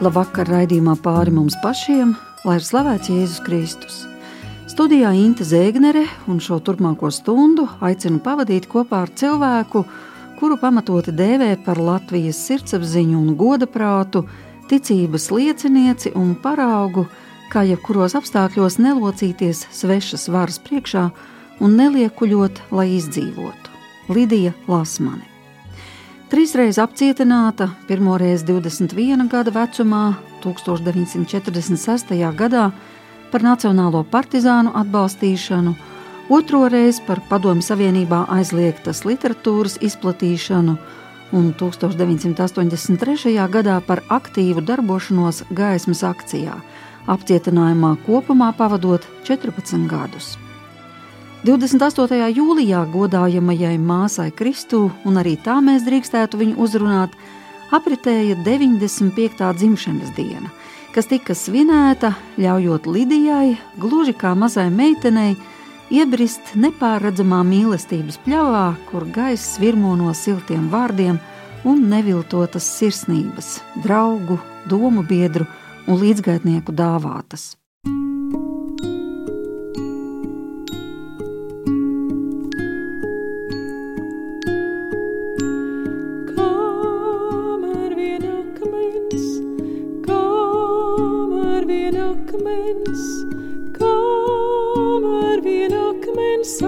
Labvakar raidījumā pāri mums pašiem, lai ir slavēts Jēzus Kristus. Studijā Inte Zēgnere un šo turpmāko stundu aicinu pavadīt kopā ar cilvēku, kuru pamatoti dēvē par Latvijas sirdsapziņu un godaprātu, ticības liecinieci un paraugu, kā jebkuros apstākļos nelocīties svešas varas priekšā un neliekuļot, lai izdzīvotu. Lidija Lasmane. Trīsreiz apcietināta, pirmoreiz 21 gada vecumā, 1946. gadā par Nacionālo partizānu atbalstīšanu, otro reizi par Padomju Savienībā aizliegtas literatūras izplatīšanu un 1983. gadā par aktīvu darbošanos gaismas akcijā, apcietinājumā kopumā pavadot 14 gadus. 28. jūlijā godājamajai māsai Kristū, un arī tā mēs drīkstētu viņu uzrunāt, apritēja 95. dzimšanas diena, kas tika svinēta, ļaujot Lidijai, gluži kā mazai meitenei, iebrist nepārredzamā mīlestības pļavā, kur gaiss virmo no siltiem vārdiem un neviltotas sirsnības, draugu, domu biedru un līdzgaitnieku dāvātas. Esi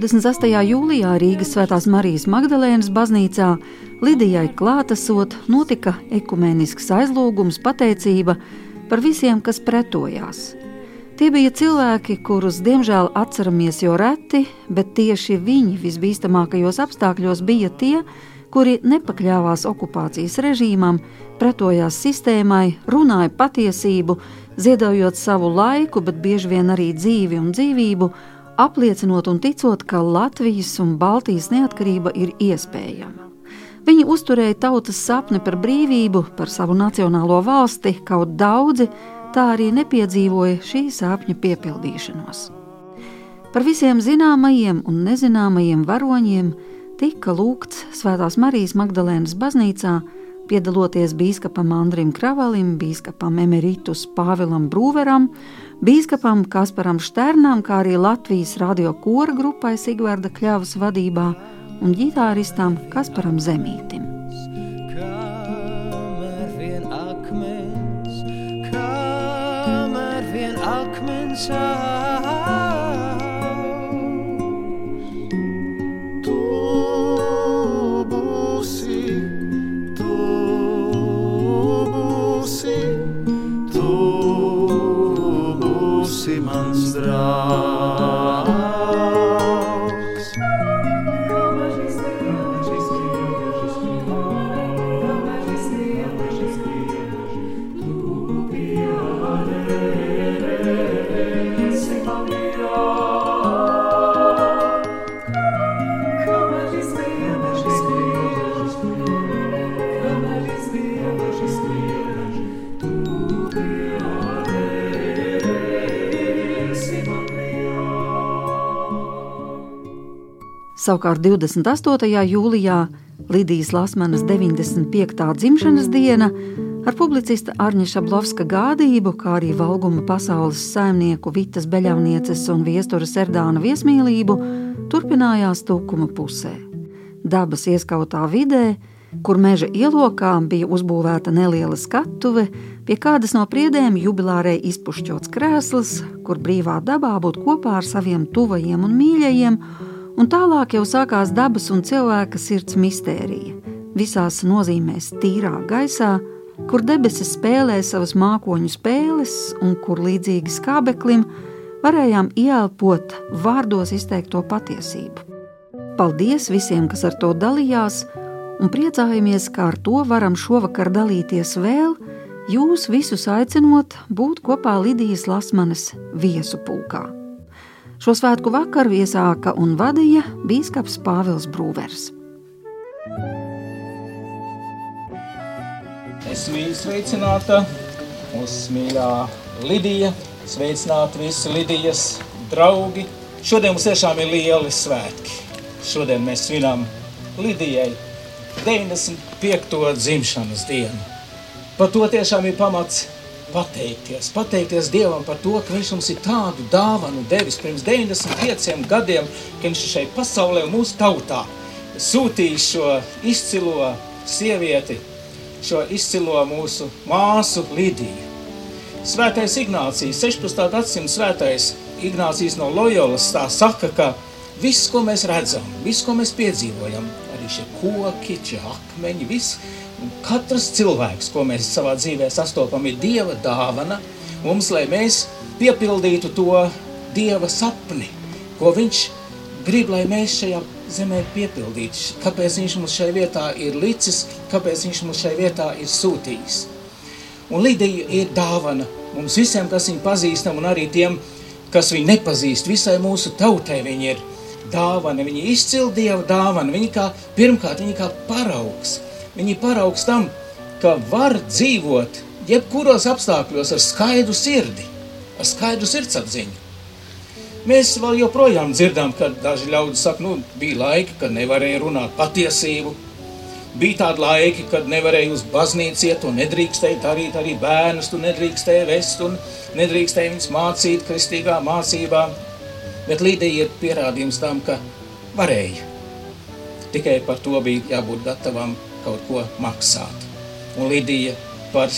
28. jūlijā Rīgas Svētās Marijas Magdalēnas baznīcā Lidijai klātesot notika ekumenisks aizlūgums pateicība par visiem, kas pretojās. Tie bija cilvēki, kurus diemžēl atceramies jo reti, bet tieši viņi visbīstamākajos apstākļos bija tie, kuri nepakļāvās okupācijas režīmam, pretojās sistēmai, runāja patiesību, ziedojot savu laiku, bet bieži vien arī dzīvi un dzīvību, apliecinot un ticot, ka Latvijas un Baltijas neatkarība ir iespējama. Viņi uzturēja tautas sapni par brīvību, par savu nacionālo valsti, kaut daudzi tā arī nepiedzīvoja šī sapņa piepildīšanos. Par visiem zināmajiem un nezināmajiem varoņiem tika lūgts Svētās Marijas Magdalēnas baznīcā piedaloties bīskapam Andrim Kravalim, bīskapam Emeritus Pāvilam Brūveram, bīskapam Kasparam Šternam, kā arī Latvijas radio kora grupai Sigvārda Kļavas vadībā un ģitāristam Kasparam Zemītim. Kamēr vien akmens, kamēr vien akmens mans Savukārt 28. jūlijā Lidijas Lasmanas 95. dzimšanas diena ar publicista Arņa Šablovska gādību, kā arī Valguma pasaules saimnieku Vitas Beļavnieces un viestura Serdāna viesmīlību turpinājās Tukuma pusē. Dabas ieskautā vidē, kur meža ielokā bija uzbūvēta neliela skatuve, pie kādas no priedēm jubilārē izpušķots krēsls, kur brīvā dabā būt kopā ar saviem tuvajiem un mīļajiem, un tālāk jau sākās dabas un cilvēka sirds mistērija. visās nozīmēs tīrā gaisā, kur debesis spēlē savas mākoņu spēles un kur līdzīgi skābeklim varējām ieelpot vārdos izteikto patiesību. Paldies visiem, kas ar to dalījās, un priecājamies, ka ar to varam šovakar dalīties vēl, jūs visus aicinot būt kopā Lidijas Lasmanes viesu pulkā. Šo svētku vakaru iesāka un vadīja bīskaps Pāvils Brūvers. Es mīlu sveicināta, mūsu mīļā Lidija, sveicināti visi Lidijas draugi. Šodien mums tiešām ir lieli svētki. Šodien mēs svinām Lidijai 95. dzimšanas dienu. Par to tiešām ir pamats pateikties. Pateikties Dievam par to, ka Viņš mums ir tādu dāvanu devis pirms 95 gadiem, ka Viņš šeit pasaulē mūsu tautā sūtīs šo izcilo sievieti, šo izcilo mūsu māsu Lidiju. Svētais Ignācijas, 16. gadsimta svētais Ignācijas no Loyolas tā saka, ka viss, ko mēs redzam, viss, ko mēs piedzīvojam, arī šie koki, šie akmeņi, viss, Katrs cilvēks, ko mēs savā dzīvē sastopam, ir Dieva dāvana. Mums, lai mēs piepildītu to Dieva sapni, ko Viņš grib, lai mēs šajā zemē piepildītu. Kāpēc Viņš mums šajā vietā ir licis, kāpēc Viņš mums šajā vietā ir sūtījis. Un Lidija ir dāvana mums visiem, kas viņu pazīstam, un arī tiem, kas viņu nepazīst, visai mūsu tautai viņi ir dāvana, viņi izcil Dieva dāvana, viņi kā, pirmkārt, viņi kā paraugs – Viņi paraugs tam, ka var dzīvot jebkuros apstākļos ar skaidru sirdi, ar skaidru sirdsapziņu. Mēs vēl joprojām dzirdam, ka daži ļaudis saka, nu, bija laiki, kad nevarēja runāt patiesību, bija tādi laiki, kad nevarēja uz baznīcu iet un nedrīkstēja darīt arī bērnus, tu nedrīkstēja vest un nedrīkstēja viņus mācīt kristīgā mācībā, bet Līdija ir pierādījums tam, ka varēja. Tikai par to bija jābūt gatavam kaut ko maksāt. Un Lidija par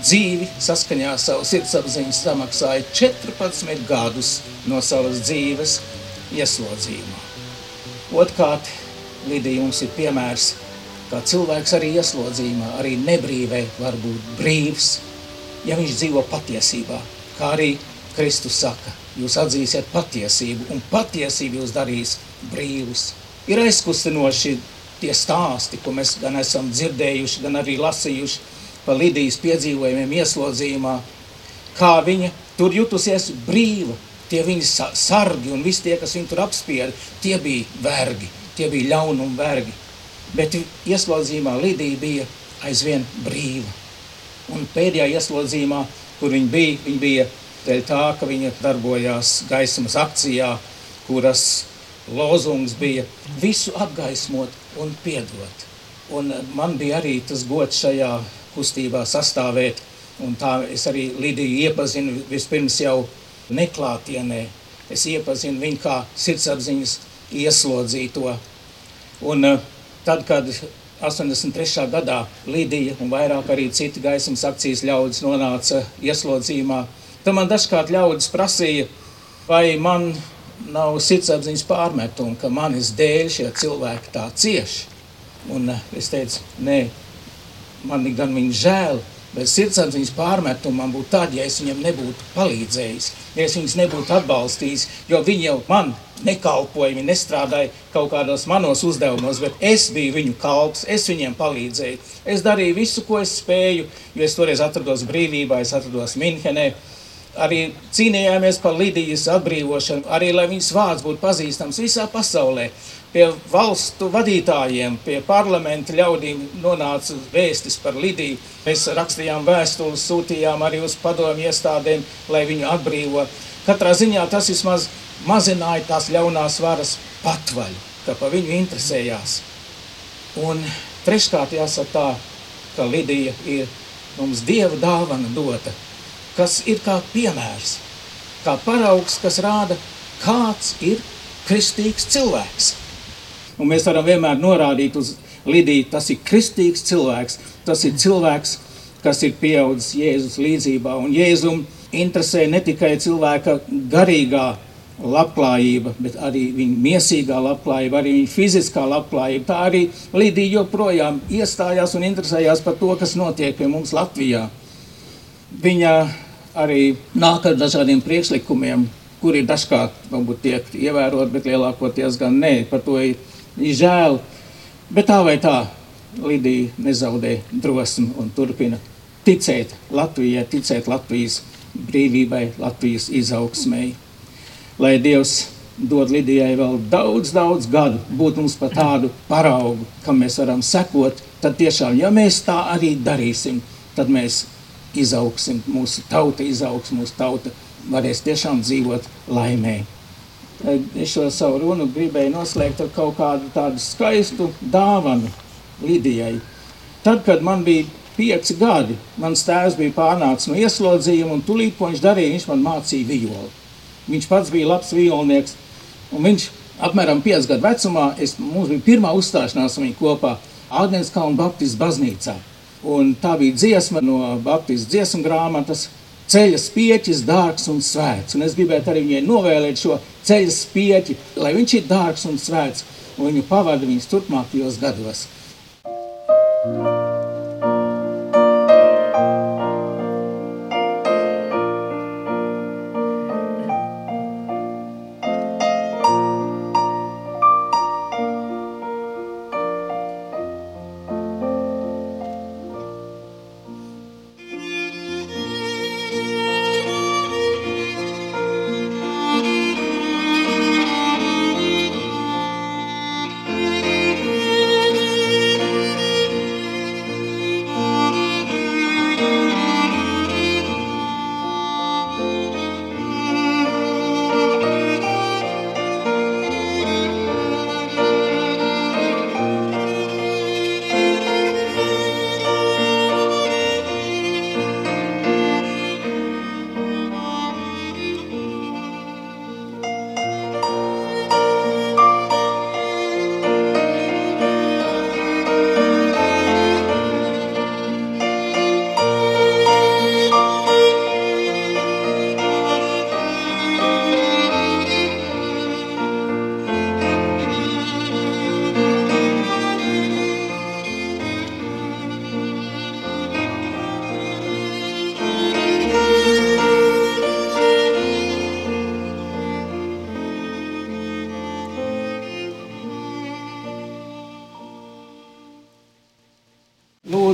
dzīvi saskaņā savu sirdsapziņu samaksāja 14 gadus no savas dzīves ieslodzījumā. Otkārt, Lidija mums ir piemērs, kā cilvēks arī ieslodzījumā, arī nebrīvē var būt brīvs, ja viņš dzīvo patiesībā, kā arī Kristus saka, jūs atzīsiet patiesību, un patiesību jūs darīs brīvus. Ir aizkustinoši tie stāsti, ko mēs gan esam dzirdējuši, gan arī lasījuši par Lidijas piedzīvojumiem ieslodzījumā, kā viņa tur jutusies brīva, tie viņas sargi un visi tie, kas viņu tur apspieda, tie bija vergi, tie bija ļaunumi vergi. Bet ieslodzījumā Lidija bija aizvien brīva. Un pēdējā ieslodzījumā, kur viņa bija, viņa bija dēļ tā, ka viņa darbojās gaismas akcijā, kuras lozungs bija visu apgaismot un piedot. Un man bija arī tas gods šajā kustībā sastāvēt, un tā es arī Lidiju iepazinu vispirms jau neklātienē. Es iepazinu viņu kā sirdsapziņas ieslodzīto. Un eh, tad, kad 83. gadā Lidija un vairāk arī citi gaismas akcijas ļaudis nonāca ieslodzījumā, tad man dažkārt ļaudis prasīja, vai man nav sirdsapziņas pārmetumu, ka manis dēļ šie cilvēki tā cieši. Un eh, es teicu, nē, man ir gan viņa žēl, bet sirdsapziņas pārmetumu man būtu tad, ja es viņam nebūtu palīdzējis, ja es viņus nebūtu atbalstījis, jo viņi jau man nekalpoja, viņi nestrādāja kaut kādos manos uzdevumos, bet es biju viņu kalps, es viņiem palīdzēju. Es darīju visu, ko es spēju, jo es toreiz atrados brīvībā, es atrados Minhenē, arī cīnījāmies par Lidijas atbrīvošanu, arī lai viņas vārds būtu pazīstams visā pasaulē. Pie valstu vadītājiem, pie parlamenta ļaudīm nonāca vēstis par Lidiju. Mēs rakstījām vēstules, sūtījām arī uz padomu iestādēm, lai viņu atbrīvo. Katrā ziņā tas vismaz mazināja tās ļaunās varas patvaļu, ka pa viņu interesējās. Un treškārt jāsaka tā, ka Lidija ir mums Dieva dāvana dota kas ir kā piemērs, kā paraugs, kas rāda, kāds ir kristīgs cilvēks. Un mēs varam vienmēr norādīt uz Lidiju, tas ir kristīgs cilvēks, tas ir cilvēks, kas ir pieaudzis Jēzus līdzībā. Un Jēzum interesē ne tikai cilvēka garīgā labklājība, bet arī viņa miesīgā labklājība, arī viņa fiziskā labklājība. Tā arī Lidija joprojām iestājās un interesējās par to, kas notiek pie mums Latvijā. Viņa arī nāk ar dažādiem priekšlikumiem, kuri dažkārt varbūt tiek ievērot, bet lielākoties gan nē. Par to ir, ir žēl. Bet tā vai tā, Lidija nezaudē drosmi un turpina ticēt Latvijai, ticēt Latvijas brīvībai, Latvijas izaugsmēji. Lai Dievs dod Lidijai vēl daudz, daudz gadu, būt mums par tādu paraugu, kam mēs varam sekot, tad tiešām, ja mēs tā arī darīsim, tad mēs izaugsim, mūsu tauta izaugs, mūsu tauta varēs tiešām dzīvot laimē. Es šo savu runu gribēju noslēgt ar kaut kādu tādu skaistu dāvanu Lidijai. Tad, kad man bija pieci gadi. Mans tēvs bija pārnācis no ieslodzījuma, un tūlīt, ko viņš darīja, viņš man mācīja violi. Viņš pats bija labs violnieks, un viņš apmēram 5 gadu vecumā, es, mums bija pirmā uzstāšanās viņu kopā Ādenskalna Baptistu baznīcā. Un tā bija dziesma no Baptistu dziesmu grāmatas, ceļa spieķis, dārgs un svēts. Un es gribētu arī viņai novēlēt šo ceļa spieķi, lai viņš ir dārgs un svēts, un viņu pavada viņas turpmākajos gados. Thank you.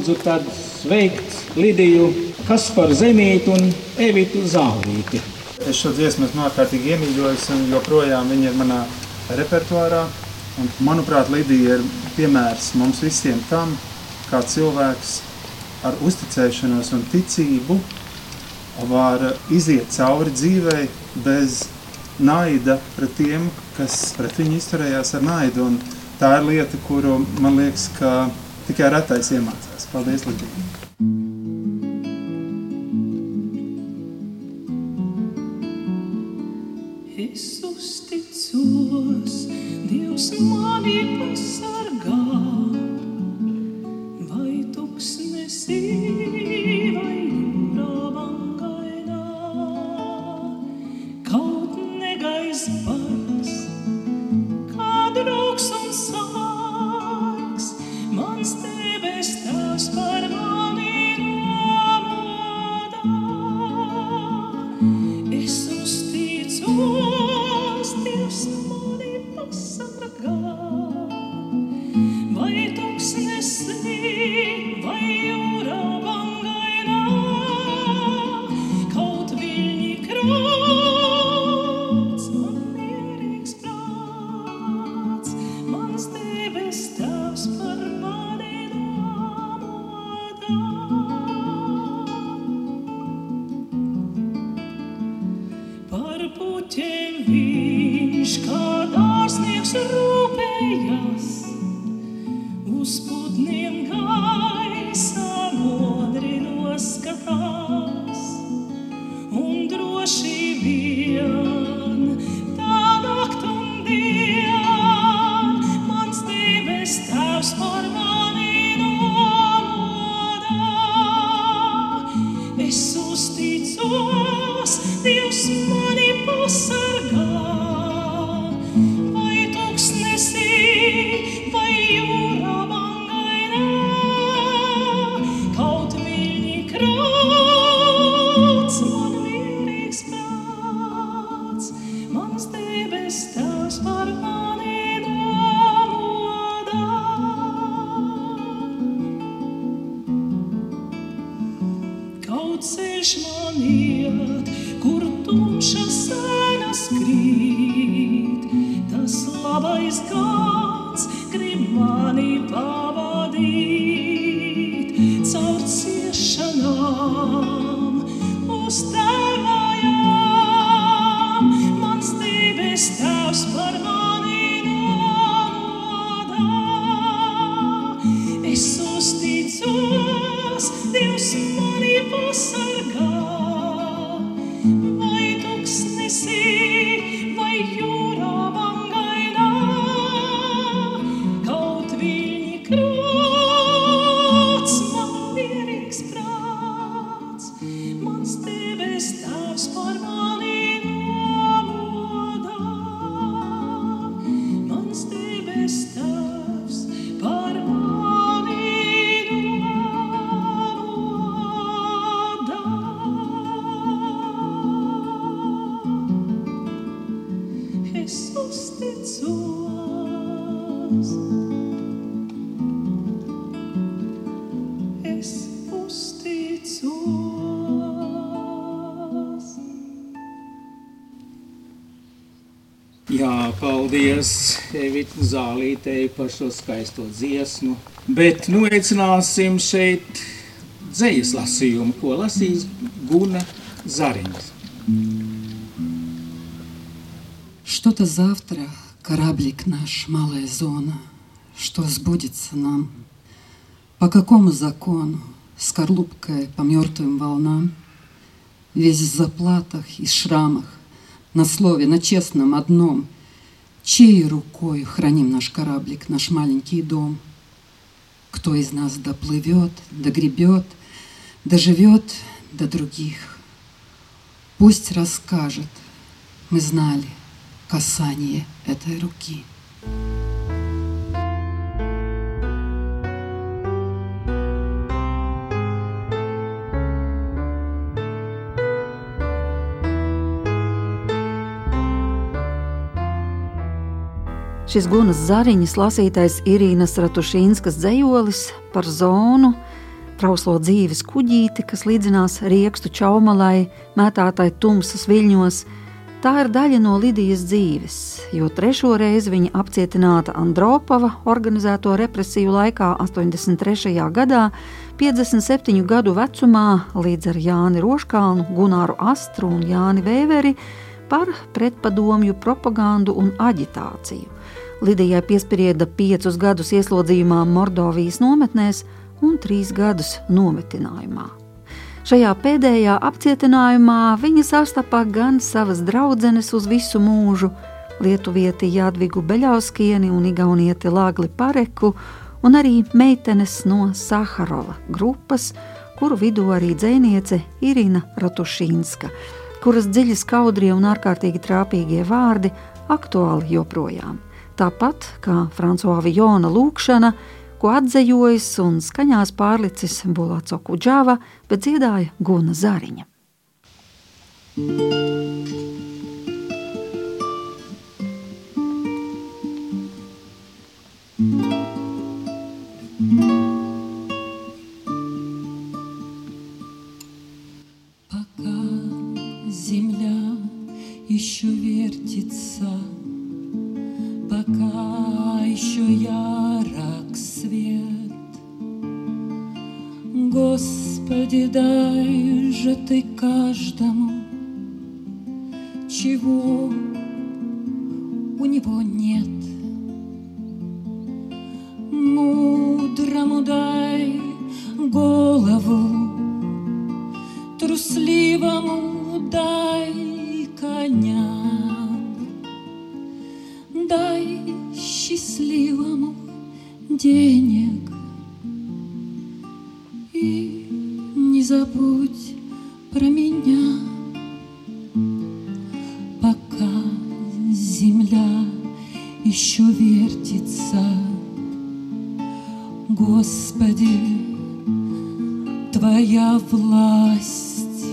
Lūdzu tad sveikt Lidiju Kasparu Zemītu un Evitu Zālīti. Es šo dziesmu esmu ārkārtīgi iemīļojis un joprojām viņa ir manā repertuārā. Un, manuprāt, Lidija ir piemērs mums visiem tam, kā cilvēks ar uzticēšanos un ticību var iziet cauri dzīvei bez naida pret tiem, kas pret viņu izturējās ar naidu. Un tā ir lieta, kuru man liekas, ka tikai retais iemācās. Paldies, Lidija! Paldies Evita Zālītei par šo skaisto dziesmu. Bet nu veicināsim šeit dzējas lasījumu, ko lasīs Guna Zariņas. Что-то завтра кораблик наш, малая зона, что сбудется нам? По какому закону, скорлупкой по мертвым волнам? Весь в заплатах и шрамах, на слове, на честном одном. Чьей рукой храним наш кораблик, наш маленький дом? Кто из нас доплывет, догребет, доживет до других? Пусть расскажет, мы знали касание этой руки. Šis Gunas Zariņas lasītais Irīnas Ratušīnskas dzējolis par zonu, trauslo dzīves kuģīti, kas līdzinās riekstu čaumalai, mētātai tumsas viļņos. Tā ir daļa no Lidijas dzīves, jo trešo reizi viņa apcietināta Andropava organizēto represiju laikā 83. gadā, 57 gadu vecumā, līdz ar Jāni Roškalnu, Gunāru Astru un Jāni Vēveri par pretpadomju propagandu un aģitāciju. Lidijai piesprieda piecus gadus ieslodzījumā Mordovijas nometnēs un trīs gadus nometinājumā. Šajā pēdējā apcietinājumā viņa sastapā gan savas draudzenes uz visu mūžu, lietuvieti Jadvigu Beļauskieni un igaunieti Lāgli Pareku, un arī meitenes no Saharova grupas, kuru vidū arī dzēniece Irina Rotušīnska, kuras dziļi skaudrie un ārkārtīgi trāpīgie vārdi aktuāli joprojām Tāpat kā Frančiska Vijona lūkšana, ko atzējojis un skaņās pārlicis Bulāco Kudžāva, bet dziedāja Guna Zariņa. Пока земля еще вертится, Пока еще ярок свет. Господи, дай же ты каждому, чего у него нет. Мудрому дай голову, трусливому дай коня, дай счастливому денег. И не забудь про меня, пока земля еще вертится. Господи, Твоя власть,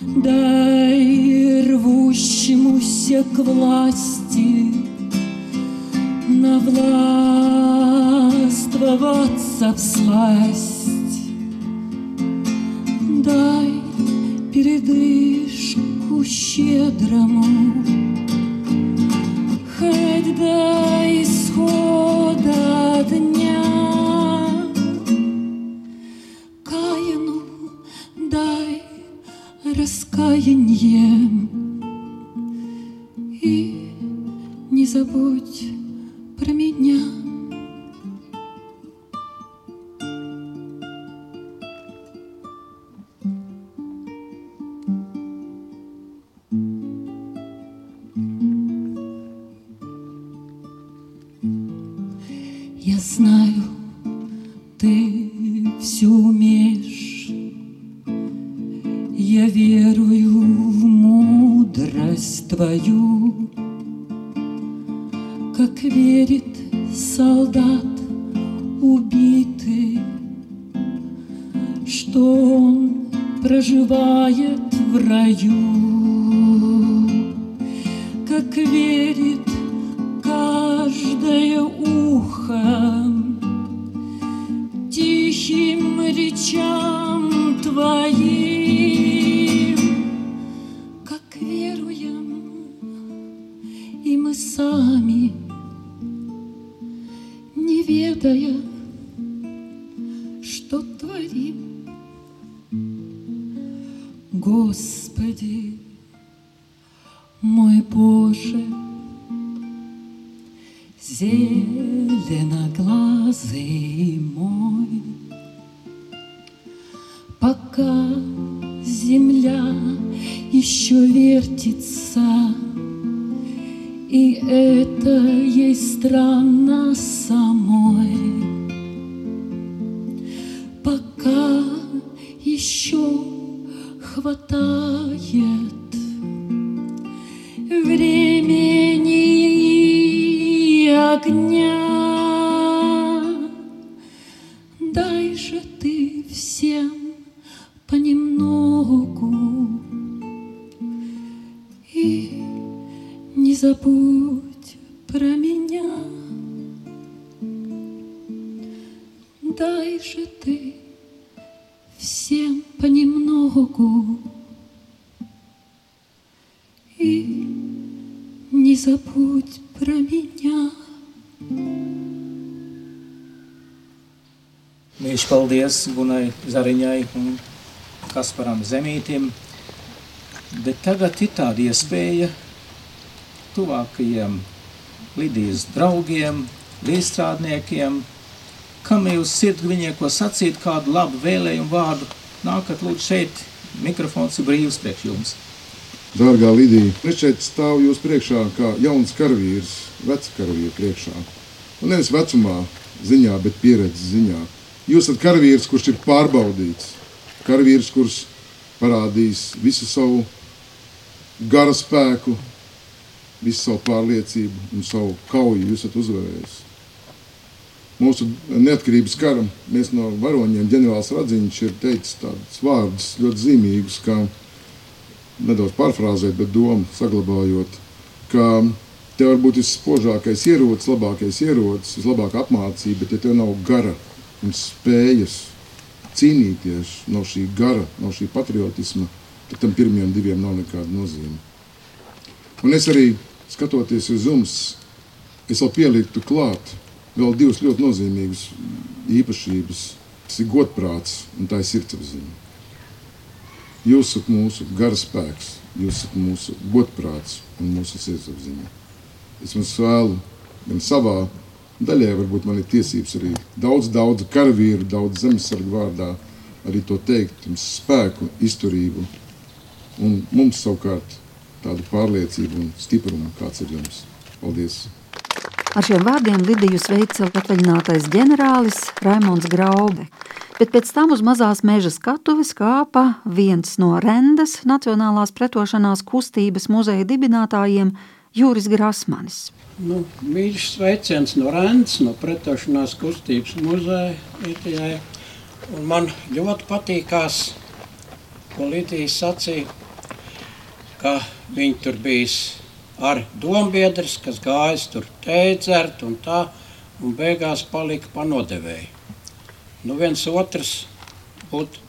дай рвущемуся к власти на Навластвоваться в сласть. Дай передышку щедрому Хоть до исхода пока земля еще вертится, и это ей странно самой, пока еще хватает paldies Gunai Zariņai un Kasparam Zemītim. Bet tagad ir tāda iespēja tuvākajiem Lidijas draugiem, līdzstrādniekiem, kam jūs sirds viņiem ko sacīt, kādu labu vēlējumu vārdu. Nākat lūdzu šeit, mikrofons ir brīvs priekš jums. Dārgā Lidija, es šeit stāvu jūs priekšā kā jauns karavīrs, vecs karavīrs priekšā. Un nevis vecumā ziņā, bet pieredzes ziņā. Jūs esat karavīrs, kurš ir pārbaudīts. Karavīrs, kurš parādījis visu savu gara spēku, visu savu pārliecību un savu kauju jūs esat uzvarējis. Mūsu neatkarības karam viens no varoņiem, ģenerālis Radziņš, ir teicis tādus vārdus ļoti zīmīgus, kā nedaudz pārfrāzēt, bet domu saglabājot, ka tev var būt visspožākais ierocis, labākais ierocis, vislabākā apmācība, bet ja tev nav gara un spējas cīnīties no šī gara, no šī patriotisma, tad tam pirmajam diviem nav nekāda nozīme. Un es arī, skatoties uz jums, es vēl pieliktu klāt vēl divas ļoti nozīmīgas īpašības. Tas ir godprāts un tā ir sirdsapziņa. Jūs esat mūsu garspēks, jūs esat mūsu godprāts un mūsu sirdsapziņa. Es jums vēlu gan savā daļā, varbūt man ir tiesības arī daudz, daudz karavīru, daudz zemesargu vārdā arī to teikt, jums spēku, izturību un mums savukārt tādu pārliecību un stiprumu, kāds ir jums. Paldies! Ar šiem vārdiem Lidiju sveica atvaļinātais ģenerālis Raimons Graube. Bet pēc tam uz mazās meža skatuves kāpa viens no Rendas Nacionālās pretošanās kustības muzeja dibinātājiem Jūris Grasmanis. Nu, mīļš sveiciens no Rēnas, no pretošanās kustības muzeja Latvijai. Un Man ļoti patīkās, ko Lidija sacīja, ka viņi tur bijis ar dombiedrs, kas gājis tur teidzert un tā, un beigās palika panodevēji. Nu viens otrs būtu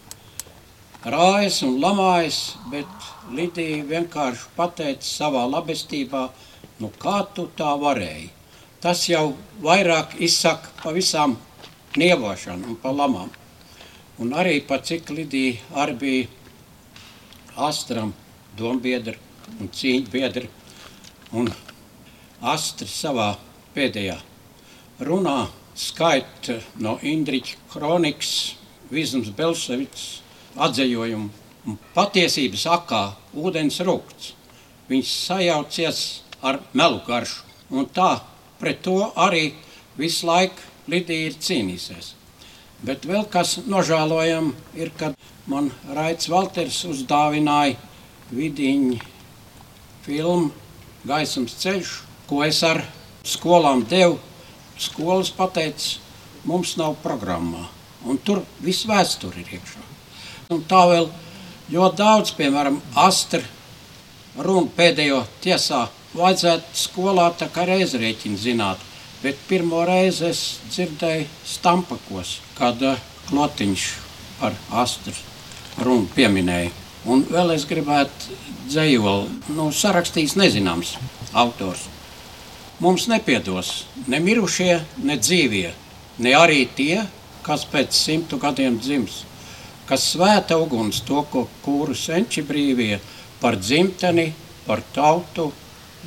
rājis un lamājis, bet Lidija vienkārši pateica savā labestībā, nu kā tu tā varēji. Tas jau vairāk izsaka pa visām nievošanu un pa lamām. Un arī pa cik Lidija arī bija astram dombiedri un cīņbiedri. Un Astri savā pēdējā runā skaita no Indriča kronikas, Vizums Belševits atzējojumu patiesības akā ūdens rūkts. Viņš sajaucies ar melu garšu un tā pret to arī visu laiku Lidija ir cīnīsies. Bet vēl kas nožēlojam ir, kad man Raits Valters uzdāvināja vidiņu filmu Gaisums ceļš, ko es ar skolām devu. Skolas pateica, mums nav programmā. Un tur viss vēsture ir iekšā. Un tā vēl ļoti daudz, piemēram, Astra runa pēdējo tiesā vajadzētu skolā tā kā reizrēķinu zināt. Bet pirmo reizi es dzirdēju stampakos, kad klotiņš par Astru runu pieminēja. Un vēl es gribētu dzējoli, nu, sarakstījis nezināms autors. Mums nepiedos ne mirušie, ne dzīvie, ne arī tie, kas pēc simtu gadiem dzims, kas svēta uguns to, ko kūru senči brīvie par dzimteni, par tautu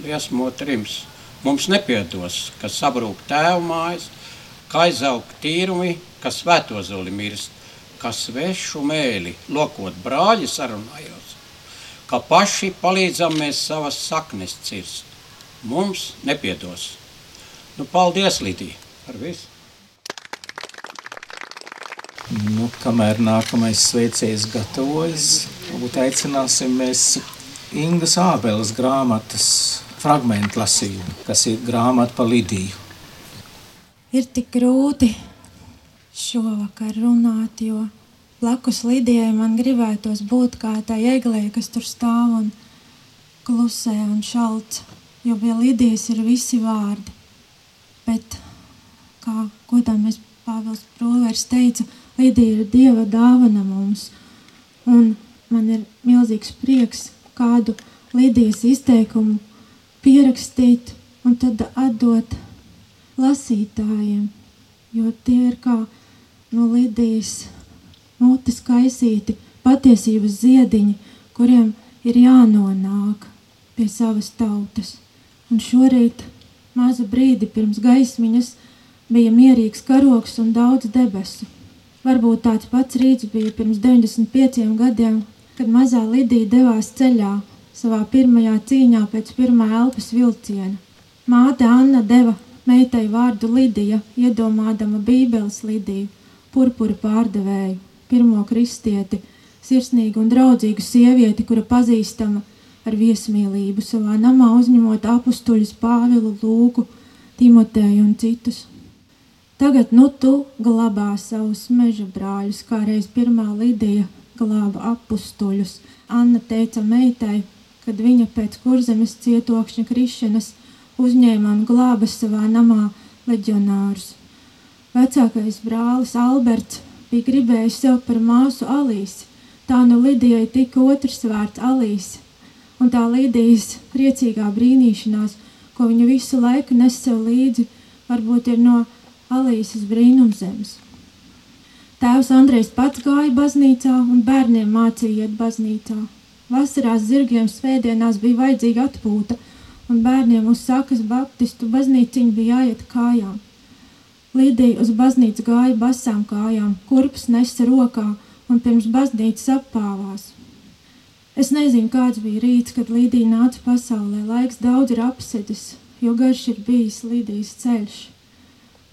liesmot rims. Mums nepiedos, ka sabrūk tēvu mājas, ka aizaug tīrumi, ka svētozuli mirst, ka svešu mēli lokot brāļi sarunājos, ka paši palīdzam mēs savas saknes cirst. Mums nepiedos. Nu, paldies, Lidija, par visu. Nu, kamēr nākamais sveicējs gatavojas, varbūt aicināsim mēs Ingas Ābeles grāmatas fragmentu lasījumu, kas ir grāmata pa Lidiju. Ir tik grūti šovakar runāt, jo blakus Lidijai man gribētos būt kā tā eglē, kas tur stāv un klusē un šalts, jo pie Lidijas ir visi vārdi. Bet, kā godāmies Pāvils Provers teica, Lidija ir Dieva dāvana mums, un man ir milzīgs prieks kādu Lidijas izteikumu pierakstīt un tad atdot lasītājiem, jo tie ir kā no Lidijas mutes kaisīti patiesības ziediņi, kuriem ir jānonāk pie savas tautas. Un šorīt, mazu brīdi pirms gaismiņas, bija mierīgs karoks un daudz debesu. Varbūt tāds pats rīts bija pirms 95 gadiem, kad mazā Lidija devās ceļā savā pirmajā cīņā pēc pirmā elpas vilciena. Māte Anna deva meitai vārdu Lidija, iedomādama Bībeles Lidiju, purpura pārdevēju, pirmo kristieti, sirsnīgu un draudzīgu sievieti, kura pazīstama ar viesmīlību savā namā uzņemot apustuļus Pāvilu, Lūku, Timoteju un citus. Tagad nu tu glabā savus meža brāļus, kā reiz pirmā Lidija glāba apustuļus. Anna teica meitai, kad viņa pēc kurzemes cietokšņa krišanas uzņēma un glāba savā namā leģionārus. Vecākais brālis Alberts bija gribējis sev par māsu Alīsi, tā nu Lidijai tika otrs vārds Alīsi, un tā Lidijas priecīgā brīnīšanās, ko viņa visu laiku nes sev līdzi, varbūt ir no Alīsas brīnumzemes. Tēvs Andrejs pats gāja baznīcā un bērniem mācīja iet baznīcā. Vasarās zirgiem svētdienās bija vajadzīga atpūta, un bērniem uz sakas baptistu baznīciņu bija jāiet kājām. Līdija uz baznīcu gāja basām kājām, kurpes nesa rokā un pirms baznīcas apāvās. Es nezinu, kāds bija rīts, kad Līdija nāca pasaulē. Laiks daudz ir apsedis, jo garš ir bijis Līdijas ceļš.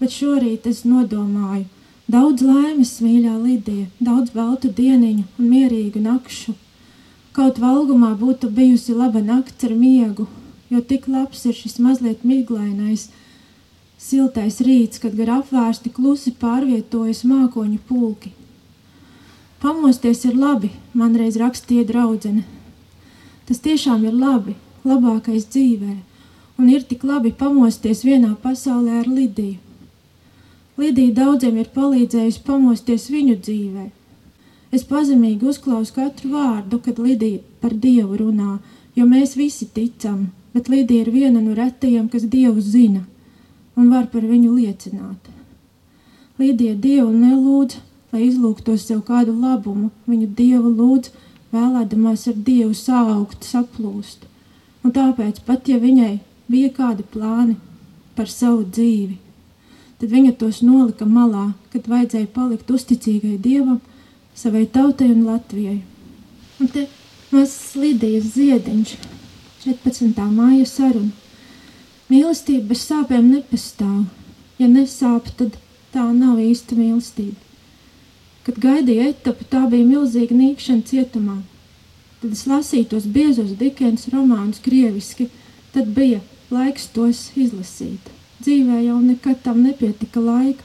Bet šorīt es nodomāju, daudz laimes, mīļā Līdija, daudz baltu dieniņu un mierīgu nakšu. Kaut valgumā būtu bijusi laba nakts ar miegu, jo tik labs ir šis mazliet miglainais, siltais rīts, kad gar apvērsti klusi pārvietojas mākoņu pulki. Pamosties ir labi, man reiz rakstīja draudzene. Tas tiešām ir labi, labākais dzīvē, un ir tik labi pamosties vienā pasaulē ar Lidiju. Lidija daudziem ir palīdzējusi pamosties viņu dzīvē. Es pazemīgi uzklausu katru vārdu, kad Lidija par Dievu runā, jo mēs visi ticam, bet Lidija ir viena no retajiem, kas Dievu zina un var par viņu liecināt. Lidija Dievu nelūdz, lai izlūgtos sev kādu labumu, viņu Dievu lūdz, vēlēdamās ar Dievu saukt, saplūst. Un tāpēc, pat ja viņai bija kādi plāni par savu dzīvi. Tad viņa tos nolika malā, kad vajadzēja palikt uzticīgai dievam, savai tautai un Latvijai. Un te mazs Lidijas ziediņš, 14. māja saruna. Mīlestība bez sāpēm nepastāv. Ja nesāp, tad tā nav īsta mīlestība. Kad gaidīju etapu, tā bija milzīga nīkšana cietumā. Tad es lasīju tos biezos Dikens romānus krieviski, tad bija laiks tos izlasīt Dzīvē jau nekad tam nepietika laika,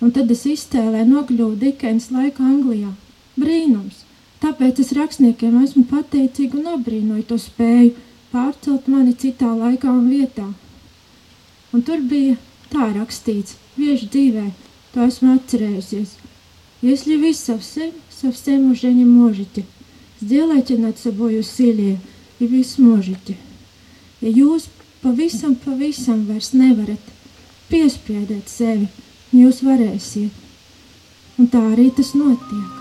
un tad es iztēlēju nokļuvu Dikens laika Anglijā. Brīnums! Tāpēc es rakstniekiem esmu pateicīga un apbrīnoju to spēju pārcelt mani citā laikā un vietā. Un tur bija tā rakstīts, vieši dzīvē, to esmu atcerējusies. Если вы совсем, совсем уже не можете, сделайте над собой усилие, и вы сможете. Ja jūs pavisam, pavisam vairs nevarat, piespiediet sevi, jūs varēsiet. Un tā arī tas notiek.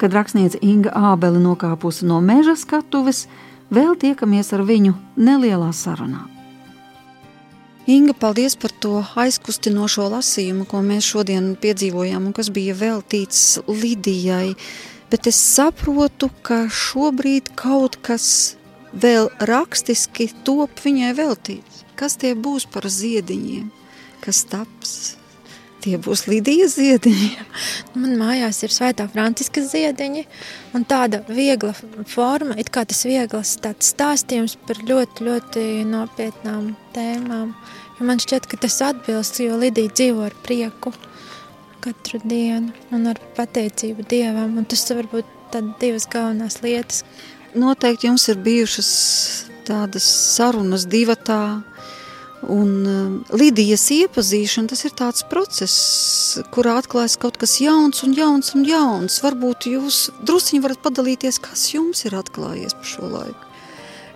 Kad rakstniece Inga Ābele nokāpusi no meža skatuves, vēl tiekamies ar viņu nelielā sarunā. Inga, paldies par to aizkustinošo lasījumu, ko mēs šodien piedzīvojām un kas bija veltīts Lidijai. Bet es saprotu, ka šobrīd kaut kas vēl rakstiski top viņai veltīts. Kas tie būs par ziediņiem, kas taps? Tie būs Lidijas ziediņi. Man mājās ir svētā Franciska ziediņi un tāda viegla forma, it kā tas vieglas tāds stāstījums par ļoti, ļoti nopietnām tēmām. Jo man šķiet, ka tas atbilst, jo Lidija dzīvo ar prieku katru dienu un ar pateicību Dievam, un tas varbūt tad divas galvenās lietas. Noteikti jums ir bijušas tādas sarunas divatā, Un uh, Lidijas iepazīšana tas ir tāds process, kurā atklājas kaut kas jauns un jauns un jauns. Varbūt jūs druskuļi varat padalīties, kas jums ir atklājies pa šo laiku.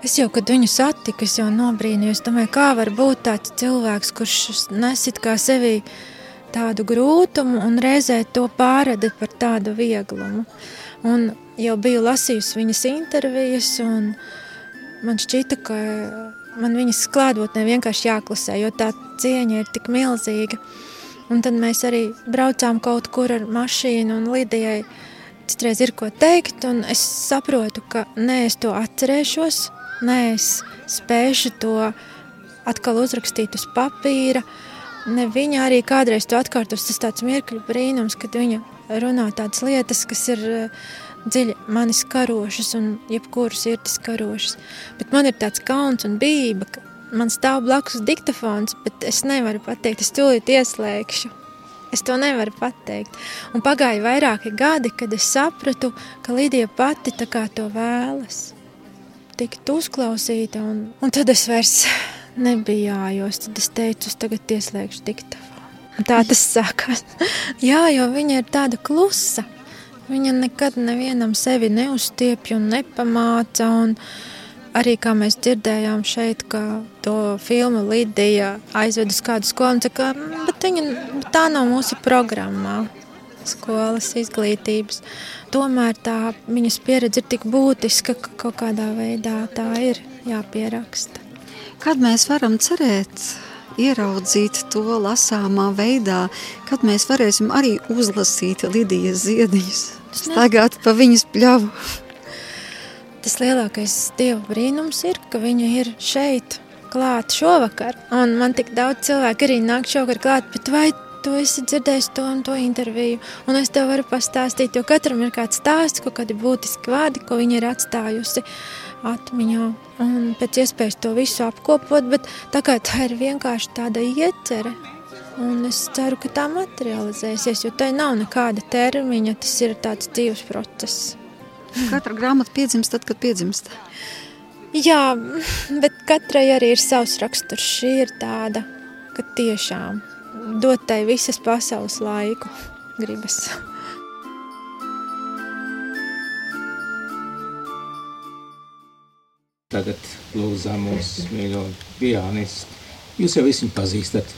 Es jau, kad viņu satiku, es jau nobrīnījos, domāju, kā var būt tāds cilvēks, kurš nesit kā sevī tādu grūtumu un reizē to pārrada par tādu vieglumu. Un jau biju lasījusi viņas intervijas, un man šķita, ka man viņas klātbūtnē vienkārši jāklusē, jo tā cieņa ir tik milzīga. Un tad mēs arī braucām kaut kur ar mašīnu, un Lidijai citreiz ir ko teikt, un es saprotu, ka nē, es to atcerēšos, nē, es spēšu to atkal uzrakstīt uz papīra. Ne viņa arī kādreiz to atkārtos, tas tāds mirkļu brīnums, kad viņa runā tādas lietas, kas ir uh, dziļi manis karošas un jebkuras sirdis karošas. Bet man ir tāds kauns un bība, ka man stāv blakus diktafons, bet es nevaru pateikt, es tūlīt ieslēgšu. Es to nevaru pateikt. Un pagāja vairāki gadi, kad es sapratu, ka Lidija pati tā kā to vēlas. Tikt uzklausīta, un, un tad es vairs nebijājos. Tad es teicu, es tagad ieslēgšu diktafonu. Tā tas sākās. Jā, jo viņa ir tāda klusa. Viņa nekad nevienam sevi neuzstiepja un nepamāca. Un arī kā mēs dzirdējām šeit, ka to filmu Lidija aizved uz kādu skolu, ka bet viņa, bet tā nav mūsu programmā skolas izglītības. Tomēr tā viņas pieredze ir tik būtiska, ka kaut kādā veidā tā ir jāpieraksta. Kad mēs varam cerēt, ieraudzīt to lasāmā veidā, kad mēs varēsim arī uzlasīt Lidijas ziediņus, staigāt pa viņas pļavu. Tas lielākais dieva brīnums ir, ka viņa ir šeit klāt šovakar, un man tik daudz cilvēku arī nāk šovakar klāt, bet vai tu esi dzirdējis to un to interviju, un es tev varu pastāstīt, jo katram ir kāds stāsts, kaut kādi būtiski vārdi, ko viņa ir atstājusi atmiņā, un pēc iespējas to visu apkopot, bet tā kā tā ir vienkārši tāda iecere, un es ceru, ka tā materializēsies, jo tai nav nekāda termiņa, tas ir tāds dzīves process. Katra grāmata piedzimst tad, kad piedzimst. Jā, bet katrai arī ir savs raksturs. Šī ir tāda, ka tiešām dot tai visas pasaules laiku gribas. Tagad lūdzām mūsu mīļo pianistu. Jūs jau visi pazīstat.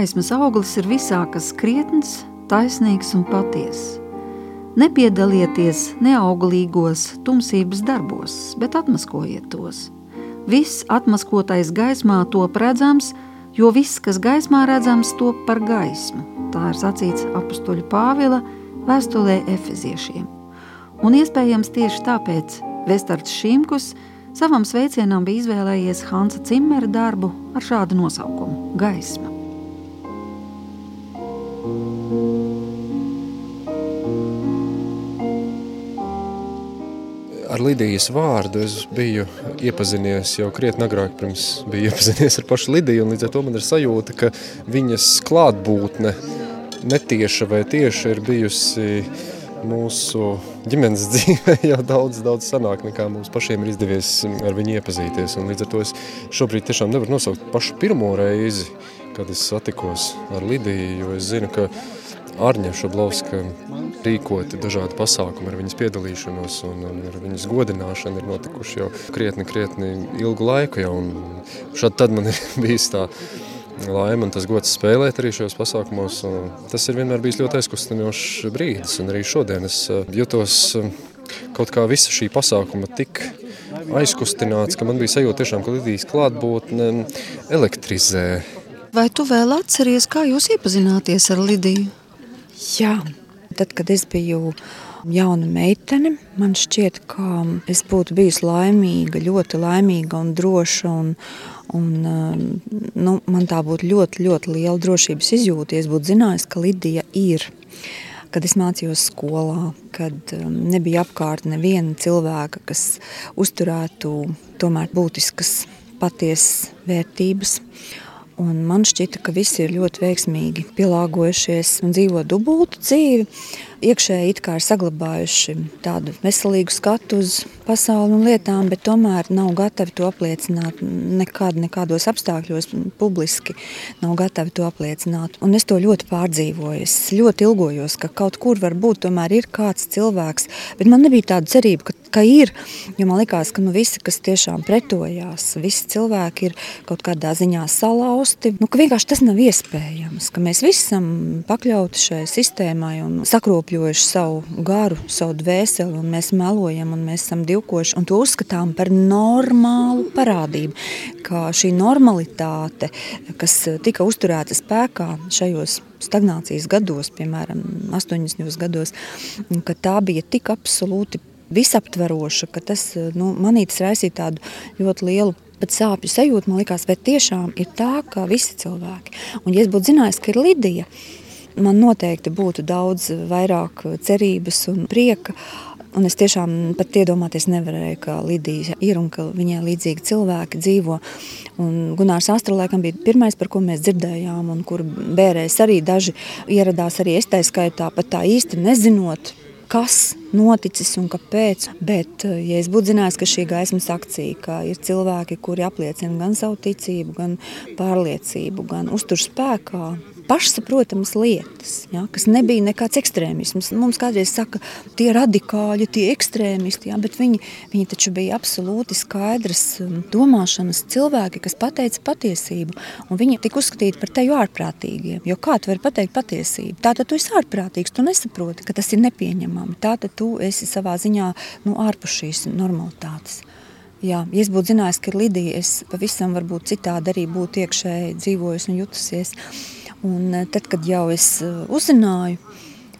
Gaismas auglis ir visā, kas krietns, taisnīgs un patiess. Nepiedalieties neauglīgos tumsības darbos, bet atmaskojiet tos. Viss atmaskotais gaismā top redzams, jo viss, kas gaismā redzams, top par gaismu. Tā ir sacīts apustuļu Pāvila vēstulē Efeziešiem. Un iespējams tieši tāpēc Vestards Šimkus savam sveicienam bija izvēlējies Hansa Cimmera darbu ar šādu nosaukumu – Gaisma. Ar Lidijas vārdu es biju iepazinies jau krietni agrāk, pirms biju iepazinies ar pašu Lidiju, līdz ar to man ir sajūta, ka viņas klātbūtne netieša vai tieša ir bijusi mūsu ģimenes dzīvē jau daudz, daudz sanāk, nekā mums pašiem ir izdevies ar viņu iepazīties. Un līdz ar to es šobrīd tiešām nevaru nosaukt pašu pirmo reizi, kad es satikos ar Lidiju, jo es zinu, ka Arņa Šablauska rīkoti dažādi pasākumi ar viņas piedalīšanos un, un ar viņas godināšanu ir notikuši jau krietni, krietni ilgu laiku jau. Un šad tad man ir bijis tā laima un tas gods spēlēt arī šajos pasākumos. Un tas ir vienmēr bijis ļoti aizkustinošs brīdis un arī šodien es eh, jutos eh, kaut kā visa šī pasākuma tik aizkustināts, ka man bija sajūta tiešām, ka Lidijas klātbūtne elektrizē. Vai tu vēl atceries, kā jūs iepazināties ar Lidiju? Jā, tad, kad es biju jauna meitene, man šķiet, ka es būtu bijusi laimīga, ļoti laimīga un droša. Un, un, um, nu, man tā būtu ļoti, ļoti liela drošības izjūta, ja es būtu zinājusi, ka Lidija ir. Kad es mācījos skolā, kad um, nebija apkārt neviena cilvēka, kas uzturētu tomēr būtiskas, patiesas vērtības. Un man šķita, ka visi ir ļoti veiksmīgi pielāgojušies un dzīvo dubultu dzīvi. Iekšēji it kā ir saglabājuši tādu veselīgu skatu uz pasauli un lietām, bet tomēr nav gatavi to apliecināt nekad, nekādos apstākļos, publiski nav gatavi to apliecināt. Un es to ļoti pārdzīvoju. Es ļoti ilgojos, ka kaut kur varbūt tomēr ir kāds cilvēks, bet man nebija tāda cerība, ka ka ir. Jo man liekas, ka nu, visi, kas tiešām pretojās, visi cilvēki ir kaut kādā ziņā salauzti. Nu, vienkārši tas nav iespējams, ka mēs visi esam pakļauti šai sistēmai un sakropļojuši savu garu, savu dvēseli, un mēs melojam, un mēs esam divkoši, un to uzskatām par normālu parādību. Kā šī normalitāte, kas tika uzturēta spēkā šajos stagnācijas gados, piemēram, 80. gados, ka tā bija tik absolūti visaptveroša, ka tas nu, manītas raisīja tādu ļoti lielu pat sāpju sajūtu. Man liekas, vai tiešām ir tā, ka visi cilvēki. Un, ja es būtu zinājis, ka ir Lidija, man noteikti būtu daudz vairāk cerības un prieka. Un es tiešām pat iedomāties nevarēju, ka Lidija ir un ka viņai līdzīgi cilvēki dzīvo. Un Gunārs Astra laikam bija pirmais, par ko mēs dzirdējām, un kur bērēs arī daži ieradās arī es tā skaitā, pat tā īsti nezinot, kas noticis un kāpēc. Bet, eh, ja es būtu zinājis, ka šī gaismas akcija, ka ir cilvēki, kuri apliecina gan savu ticību, gan pārliecību, gan uztur spēkā, pašsaprotamas lietas, ja, kas nebija nekāds ekstrēmisms. Mums kādreiz saka, tie radikāļi, tie ekstrēmisti, ja, bet viņi, viņi taču bija absolūti skaidras um, domāšanas cilvēki, kas pateica patiesību. Viņi tika uzskatīti par teju ārprātīgiem. Jo kā tu vari pateikt patiesību? Tātad tu esi ārprātīgs, tu nesaproti, ka tas ir nepieņemami. Tātad tu esi savā ziņā nu, ārpus šīs normalitātes. Jā, ja es būtu zinājis, ka ir Lidija, es pavisam varbūt citādi arī būtu iekšēji dzīvojusi un jutusies. Un eh, tad, kad jau es eh, uzzināju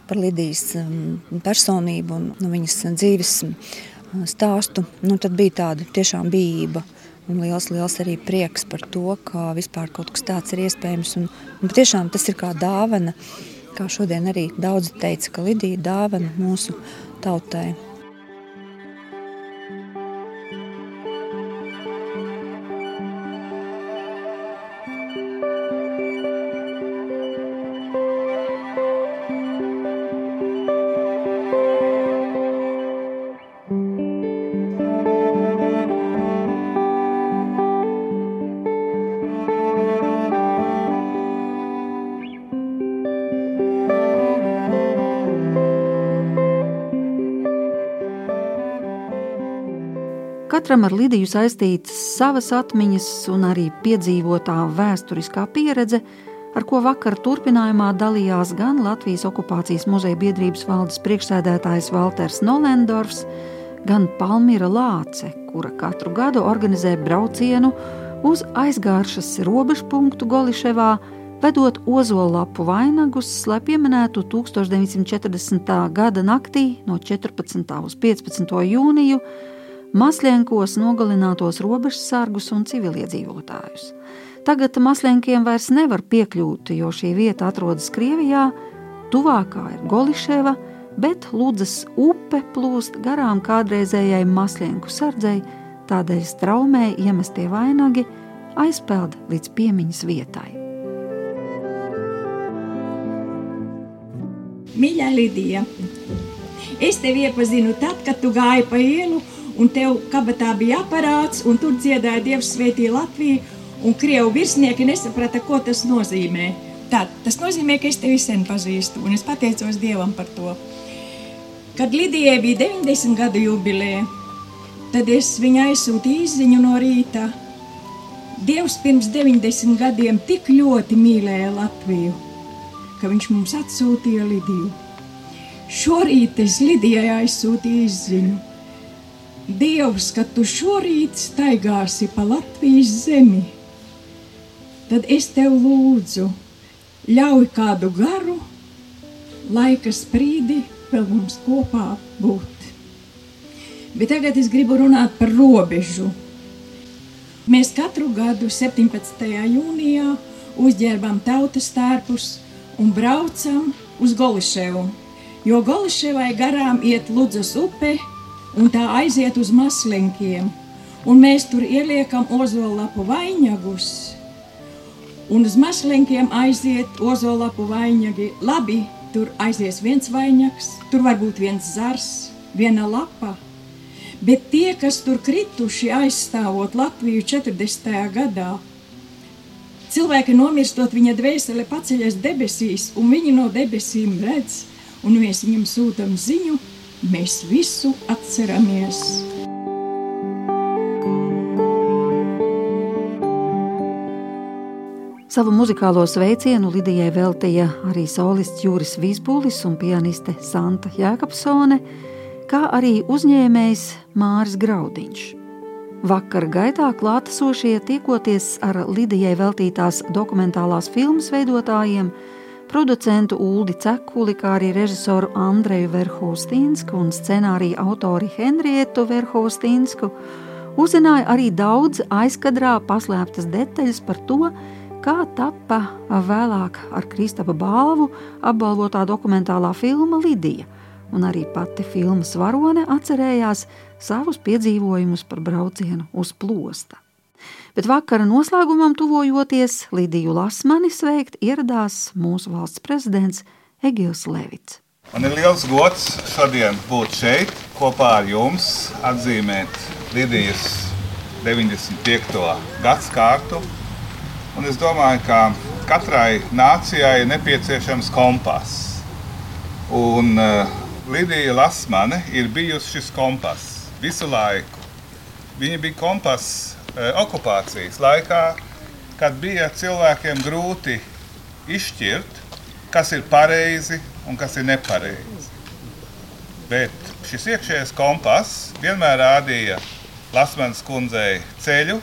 par Lidijas mm, personību un nu, viņas dzīves mm, stāstu, nu, tad bija tāda tiešām bijība un liels, liels arī prieks par to, ka vispār kaut kas tāds ir iespējams. Un, un tiešām tas ir kā dāvana, kā šodien arī daudzi teica, ka Lidija dāvana mūsu tautai. Katram ar Lidiju saistītas savas atmiņas un arī piedzīvotā vēsturiskā pieredze, ar ko vakar turpinājumā dalījās gan Latvijas okupācijas muzeja biedrības valdes priekšsēdētājs Walters Nolendorfs, gan Palmira Lāce, kura katru gadu organizē braucienu uz aizgāršas robežpunktu Goliševā, vedot ozolapu vainagus, lai pieminētu 1940. gada naktī no 14. uz 15. jūniju Masļienkos nogalinātos robežsargus un civiliedzīvotājus. Tagad Masļienkiem vairs nevar piekļūt, jo šī vieta atrodas Krievijā, tuvākā ir Goliševa, bet Ludzas upe plūst garām kādreizējai Masļienku sardzei, tādēļ straumē iemestie vainagi aizpeld līdz piemiņas vietai. Mīļā Lidija, es tevi iepazinu tad, kad tu gāji pa ielu un tev kabatā bija aparāts, un tur dziedāja Dievs svētī Latviju, un Krievu virsnieki nesaprata, ko tas nozīmē. Tā, tas nozīmē, ka es tevi sen pazīstu, un es pateicos Dievam par to. Kad Lidijai bija 90 gadu jubileja, tad es viņai aizsūtīju izziņu no rīta. Dievs pirms 90 gadiem tik ļoti mīlēja Latviju, ka viņš mums atsūtīja Lidiju. Šorīt es Lidijai aizsūtīju izziņu Dievs, kad tu šorīt staigāsi pa Latvijas zemi, tad es tev lūdzu, ļauj kādu garu, laika sprīdi vēl mums kopā būt. Bet tagad es gribu runāt par robežu. Mēs katru gadu 17. jūnijā uzģērbam tautas tērpus un braucam uz Goliševu, jo Goliševai garām iet Ludzas upe, un tā aiziet uz maslinkiem, un mēs tur ieliekam ozolapu vainagus, un uz maslinkiem aiziet ozolapu vainagi. Labi, tur aizies viens vainags, tur varbūt viens zars, viena lapa, bet tie, kas tur krituši aizstāvot Latviju 40. gadā, cilvēki nomirstot, viņa dvēsele paceļas debesīs, un viņi no debesīm redz, un mēs viņam sūtam ziņu, mēs visu atceramies. Savu muzikālo sveicienu Lidijai veltīja arī solists Juris Vīsbulis un pianiste Santa Jēkabsone, kā arī uzņēmējs Māris Graudiņš. Vakar gaitā klātesošie tiekoties ar Lidijai veltītās dokumentālās filmas veidotājiem, producentu Uldi Cekuli, kā arī režisoru Andreju Verhostīnsku un scenāriju autori Henrietu Verhostīnsku, uzzināja arī daudz aizkadrā paslēptas detaļas par to, kā tappa vēlāk ar Kristapa balvu apbalvotā dokumentālā filma Lidija, un arī pati filmas varone atcerējās savus piedzīvojumus par braucienu uz plosta. Bet vakara noslēgumam tuvojoties Lidiju Lasmani sveikt ieradās mūsu valsts prezidents Egils Levits. Man ir liels gods šodien būt šeit kopā ar jums, atzīmēt Lidijas 95. gadsimtu es domāju, ka katrai nācijai ir nepieciešams kompass. Un uh, Lidija Lasmane ir bijusi šis kompass visu laiku. Viņa bija kompass okupācijas laikā, kad bija cilvēkiem grūti izšķirt, kas ir pareizi un kas ir nepareizi. Bet šis iekšējais kompass vienmēr rādīja Lasmanas kundzei ceļu,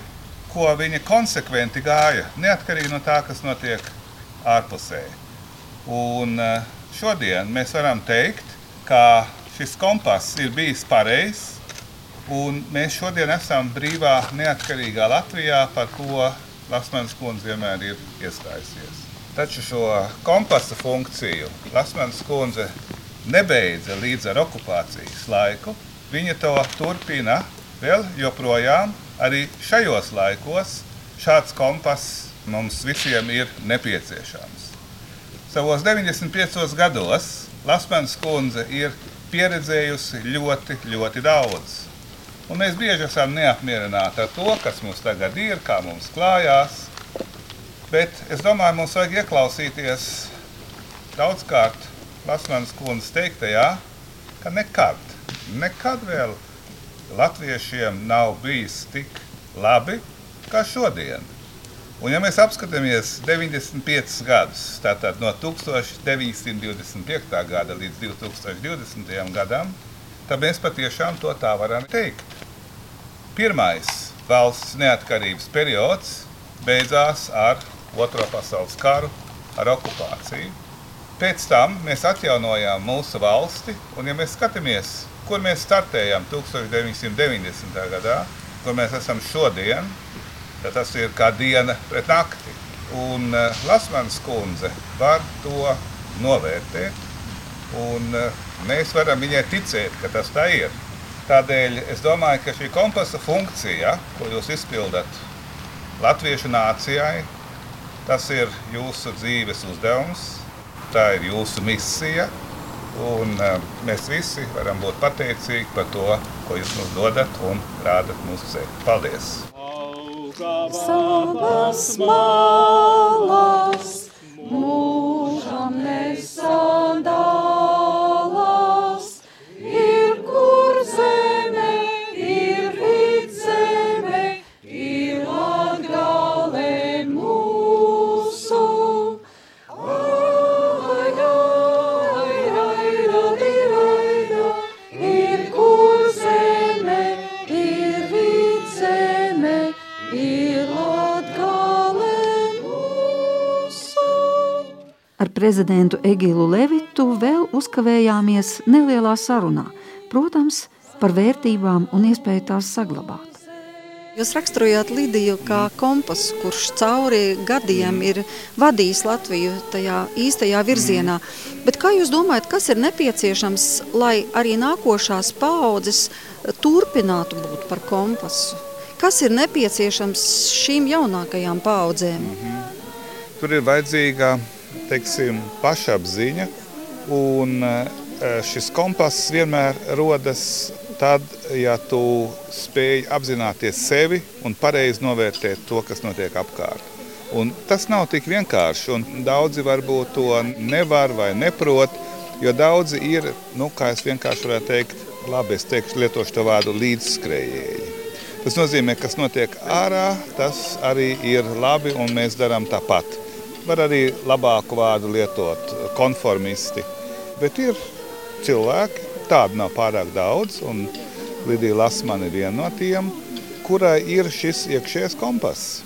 ko viņi konsekventi gāja, neatkarīgi no tā, kas notiek ārpusē. Un eh, šodien mēs varam teikt, ka šis kompass ir bijis pareizs, un mēs šodien esam brīvā, neatkarīgā Latvijā, par ko Lasmanas kundze vienmēr ir iestājusies. Taču šo kompasa funkciju Lasmanas kundze nebeidza līdz ar okupācijas laiku. Viņa to turpina vēl joprojām arī šajos laikos šāds kompass mums visiem ir nepieciešams. Savos 95 gados Lasmans kundze ir pieredzējusi ļoti, ļoti daudz. Un mēs bieži esam neapmierināti ar to, kas mums tagad ir, kā mums klājās. Bet es domāju, mums vajag ieklausīties daudzkārt Lasmanas kundzes teiktajā, ka nekad, nekad vēl latviešiem nav bijis tik labi kā šodien. Un, ja mēs apskatāmies 95 gadus, tātad no 1925. gada līdz 2020. gadam, tad mēs patiešām to tā varam teikt. Pirmais valsts neatkarības periods beidzās ar Otro pasaules karu, ar okupāciju. Pēc tam mēs atjaunojām mūsu valsti, un ja mēs skatāmies kur mēs startējām 1990. gadā, kur mēs esam šodien, tad tas ir kā diena pret nakti. Un uh, Lasmanas kundze var to novērtēt, un uh, mēs varam viņai ticēt, ka tas tā ir. Tādēļ es domāju, ka šī kompasa funkcija, ko jūs izpildat Latviešu nācijai, tas ir jūsu dzīves uzdevums, tā ir jūsu misija, Un, uh, mēs visi varam būt pateicīgi par to, ko jūs mums dodat un rādat mūsu ceļu. Paldies! Savas malas mūžam nesadalās, prezidentu Egilu Levitu vēl uzkavējāmies nelielā sarunā, protams, par vērtībām un iespēju tās saglabāt. Jūs raksturojāt Lidiju kā kompasu, kurš cauri gadiem ir vadījis Latviju tajā īstajā virzienā. Bet kā jūs domājat, kas ir nepieciešams, lai arī nākošās paaudzes turpinātu būt par kompasu? Kas ir nepieciešams šīm jaunākajām paaudzēm? Tur ir vajadzīga teiksim, pašapziņa, un eh, šis kompass vienmēr rodas tad, ja tu spēj apzināties sevi un pareizi novērtēt to, kas notiek apkārt. Un tas nav tik vienkārši, un daudzi varbūt to nevar vai neprot, Jo daudzi ir, nu, kā es vienkārši varētu teikt, labi, es teikšu, lietošu to vārdu līdzskrējēji. Tas nozīmē, kas notiek ārā, tas arī ir labi, un mēs darām tāpat. Var arī labāku vārdu lietot, konformisti. Bet ir cilvēki, tādu nav pārāk daudz, un Lidija Lasmana ir viena no tiem, kurai ir šis iekšējais kompass.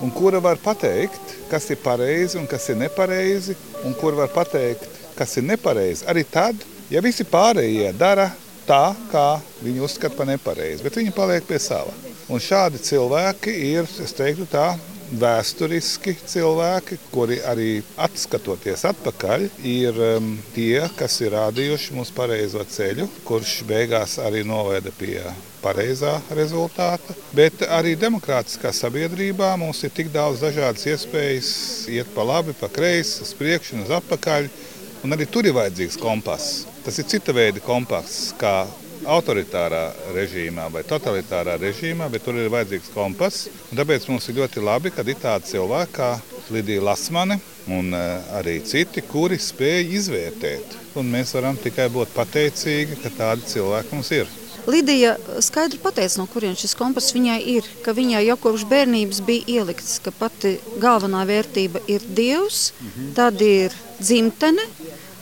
Un kura var pateikt, kas ir pareizi un kas ir nepareizi, un kur var pateikt, kas ir nepareizi. Arī tad, ja visi pārējie dara tā, kā viņi uzskata par nepareizi, bet viņi paliek pie sava. Un šādi cilvēki ir, es teiktu tā, vēsturiski cilvēki, kuri arī atskatoties atpakaļ, ir um, tie, kas ir rādījuši mums pareizo ceļu, kurš beigās arī noveda pie pareizā rezultāta. Bet arī demokrātiskā sabiedrībā mums ir tik daudz dažādas iespējas iet pa labi, pa kreisi, uz priekšu un uz atpakaļ. Un arī tur ir vajadzīgs kompass. Tas ir cita veida kompass, kā autoritārā režīmā vai totalitārā režīmā, bet tur ir vajadzīgs kompass. Un tāpēc mums ir ļoti labi, ka ir tādi cilvēki kā Lidija Lasmane un uh, arī citi, kuri spēj izvērtēt. Un mēs varam tikai būt pateicīgi, ka tādi cilvēki mums ir. Lidija skaidri pateica, no kurienes šis kompass viņai ir, ka viņai jau kopš bērnības bija ielikts, ka pati galvenā vērtība ir Dievs, tad ir dzimtene,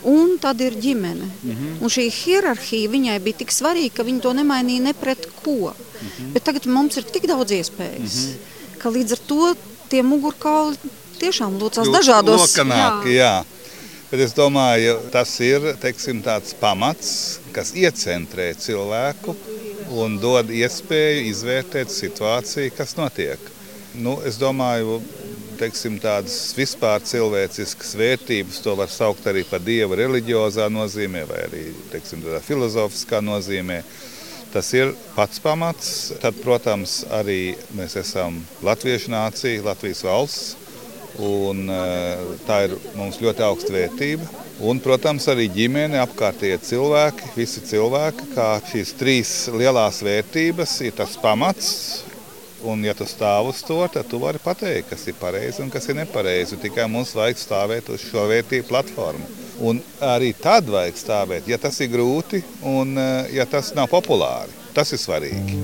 un tad ir ģimene. Mm -hmm. Un šī hierarhija viņai bija tik svarīga, ka viņa to nemainīja ne pret ko. Mm -hmm. Bet tagad mums ir tik daudz iespējas, mm -hmm. ka līdz ar to tie mugurkauli tiešām locās dažādos. Lokanāk, jā. jā. Bet es domāju, tas ir teiksim, tāds pamats, kas iecentrē cilvēku un dod iespēju izvērtēt situāciju, kas notiek. Nu, es domāju, teiksim, tādas vispār cilvēciskas vērtības, to var saukt arī par dieva reliģiozā nozīmē vai arī teiksim, filozofiskā nozīmē. Tas ir pats pamats. Tad, protams, arī mēs esam latviešu nācija, Latvijas valsts. Un, tā ir mums ļoti augsta vērtība. Un, protams, arī ģimene, apkārtējie cilvēki, visi cilvēki, kā šīs trīs lielās vērtības, ir tas pamats, Un, ja tu stāv uz to, tad tu vari pateikt, kas ir pareizi un kas ir nepareizi. Tikai mums vajag stāvēt uz šo vērtību platformu. Un arī tad vajag stāvēt, ja tas ir grūti un eh, ja tas nav populāri. Tas ir svarīgi.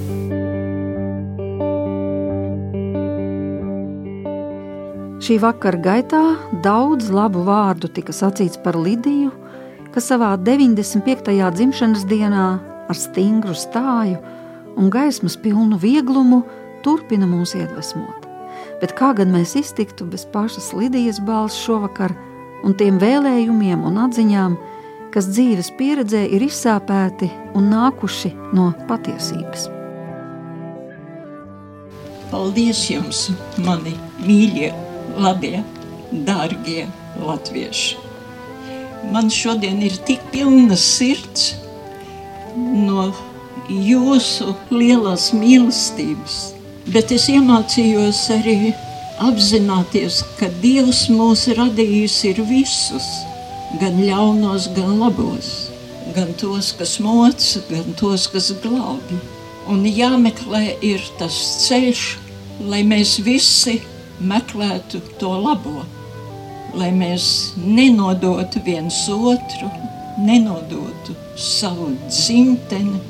Šī vakara gaitā daudz labu vārdu tika sacīts par Lidiju, kas savā 95. dzimšanas dienā ar stingru stāju un gaismas pilnu vieglumu turpina mūs iedvesmot. Bet kā gan mēs iztiktu bez pašas Lidijas balss šovakar un tiem vēlējumiem un atziņām, kas dzīves pieredzē ir izsāpēti un nākuši no patiesības? Paldies jums, mani mīļie, labie, dārgie latvieši! Man šodien ir tik pilna sirds no jūsu lielās mīlestības, bet es iemācījos arī apzināties, ka Dievs mūs radījis ir visus, gan ļaunos, gan labos, gan tos, kas moca, gan tos, kas glābi. Un jāmeklē ir tas ceļš, lai mēs visi meklētu to labo, lai mēs nenodotu viens otru, nenodotu savu dzimteni,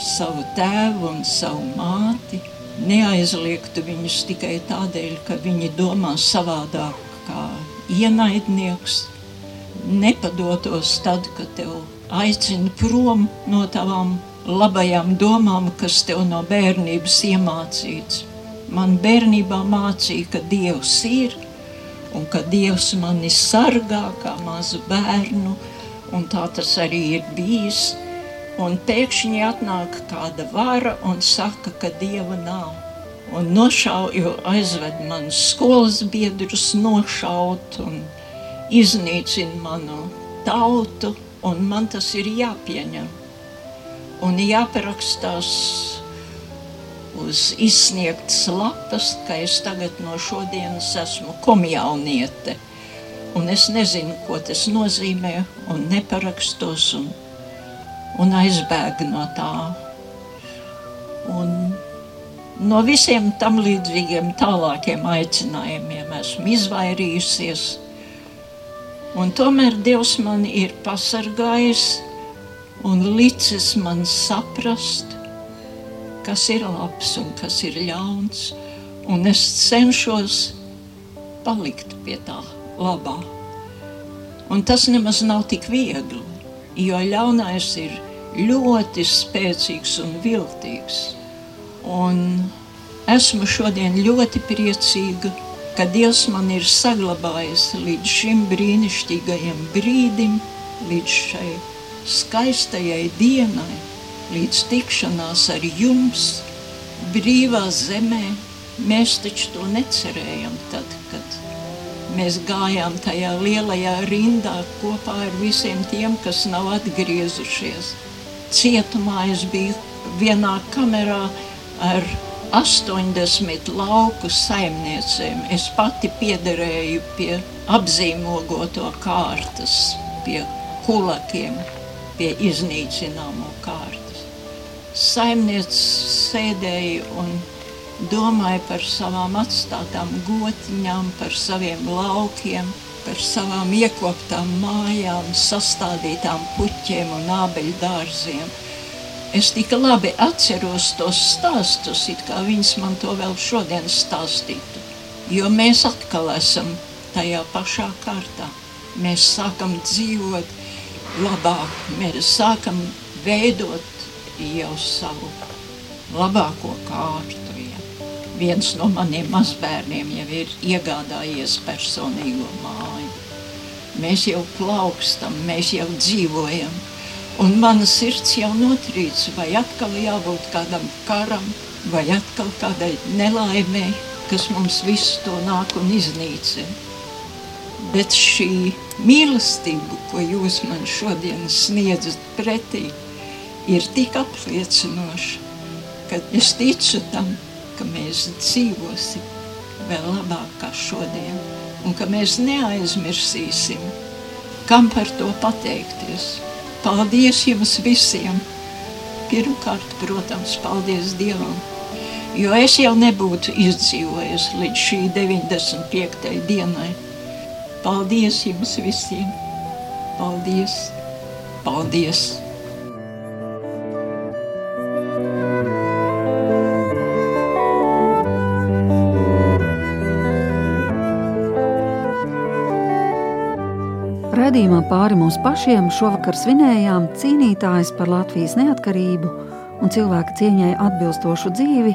savu tēvu un savu māti, neaizliegtu viņus tikai tādēļ, ka viņi domā savādāk kā ienaidnieks, nepadotos tad, kad tev aicina prom no tavām labajām domām, kas tev no bērnības iemācīts. Man bērnībā mācīja, ka Dievs ir un ka Dievs mani sargā kā mazu bērnu, un tā tas arī ir bijis un pēkšņi atnāk kāda vara un saka, ka dieva nav. Un nošauju, aizved manus skolas biedrus nošaut un iznīcina manu tautu, un man tas ir jāpieņem. Un jāparakstās uz izsniegtas lapas, ka es tagad no šodienas esmu komjauniete. Un es nezinu, ko tas nozīmē, un neparakstos, un un aizbēga no tā. Un no visiem tam līdzīgiem tālākiem aicinājumiem esmu izvairījusies. Un tomēr Dievs man ir pasargājis un licis man saprast, kas ir labs un kas ir ļauns. Un es cenšos palikt pie tā labā. Un tas nemaz nav tik viegli, jo ļaunais ir ļoti spēcīgs un viltīgs. Un esmu šodien ļoti priecīga, ka Dievs man ir saglabājis līdz šim brīnišķīgajam brīdim, līdz šai skaistajai dienai, līdz tikšanās ar jums, brīvā zemē. Mēs taču to necerējam tad, kad mēs gājām tajā lielajā rindā kopā ar visiem tiem, kas nav atgriezušies. Cietumā es biju vienā kamerā ar 80 lauku saimniecēm. Es pati piederēju pie apzīmogoto kārtas, pie kulakiem, pie iznīcināmo kārtas. Saimnieks sēdēja un domāja par savām atstātām gotiņām, par saviem laukiem, par savām iekoptām mājām, sastādītām puķiem un ābeļu dārziem. Es tik labi atceros tos stāstus, it kā viņas man to vēl šodien stāstītu. Jo mēs atkal esam tajā pašā kārtā. Mēs sākam dzīvot labāk, mēs sākam veidot jau savu labāko kārtu. Viens no maniem mazbērniem jau ir iegādājies personīgo māju. Mēs jau plaukstam, mēs jau dzīvojam Un mana sirds jau notrīc, vai atkal jābūt kādam karam, vai atkal kādai nelaimē, kas mums visu to nāk un iznīcina. Bet šī mīlestība, ko jūs man šodien sniedzat pretī, ir tik apliecinoša, ka es ticu tam, ka mēs dzīvosim vēl labāk kā šodien, un ka mēs neaizmirsīsim, kam par to pateikties. Paldies jums visiem! Pirmkārt, protams, paldies Dievam, jo es jau nebūtu izdzīvojis līdz šī 95. dienai. Paldies jums visiem! Paldies! Paldies! Raidījumā pāri mums pašiem šovakar svinējām cīnītājs par Latvijas neatkarību un cilvēka cieņai atbilstošu dzīvi,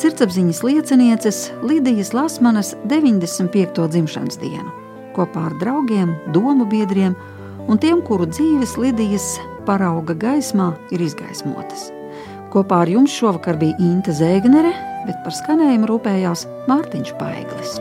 sirdsapziņas liecinieces Lidijas Lasmanas 95. dzimšanas dienu. Kopā ar draugiem, domu biedriem un tiem, kuru dzīves Lidijas parauga gaismā ir izgaismotas. Kopā ar jums šovakar bija Inte Zēgnere, bet par skanējumu rūpējās Mārtiņš Paiglis.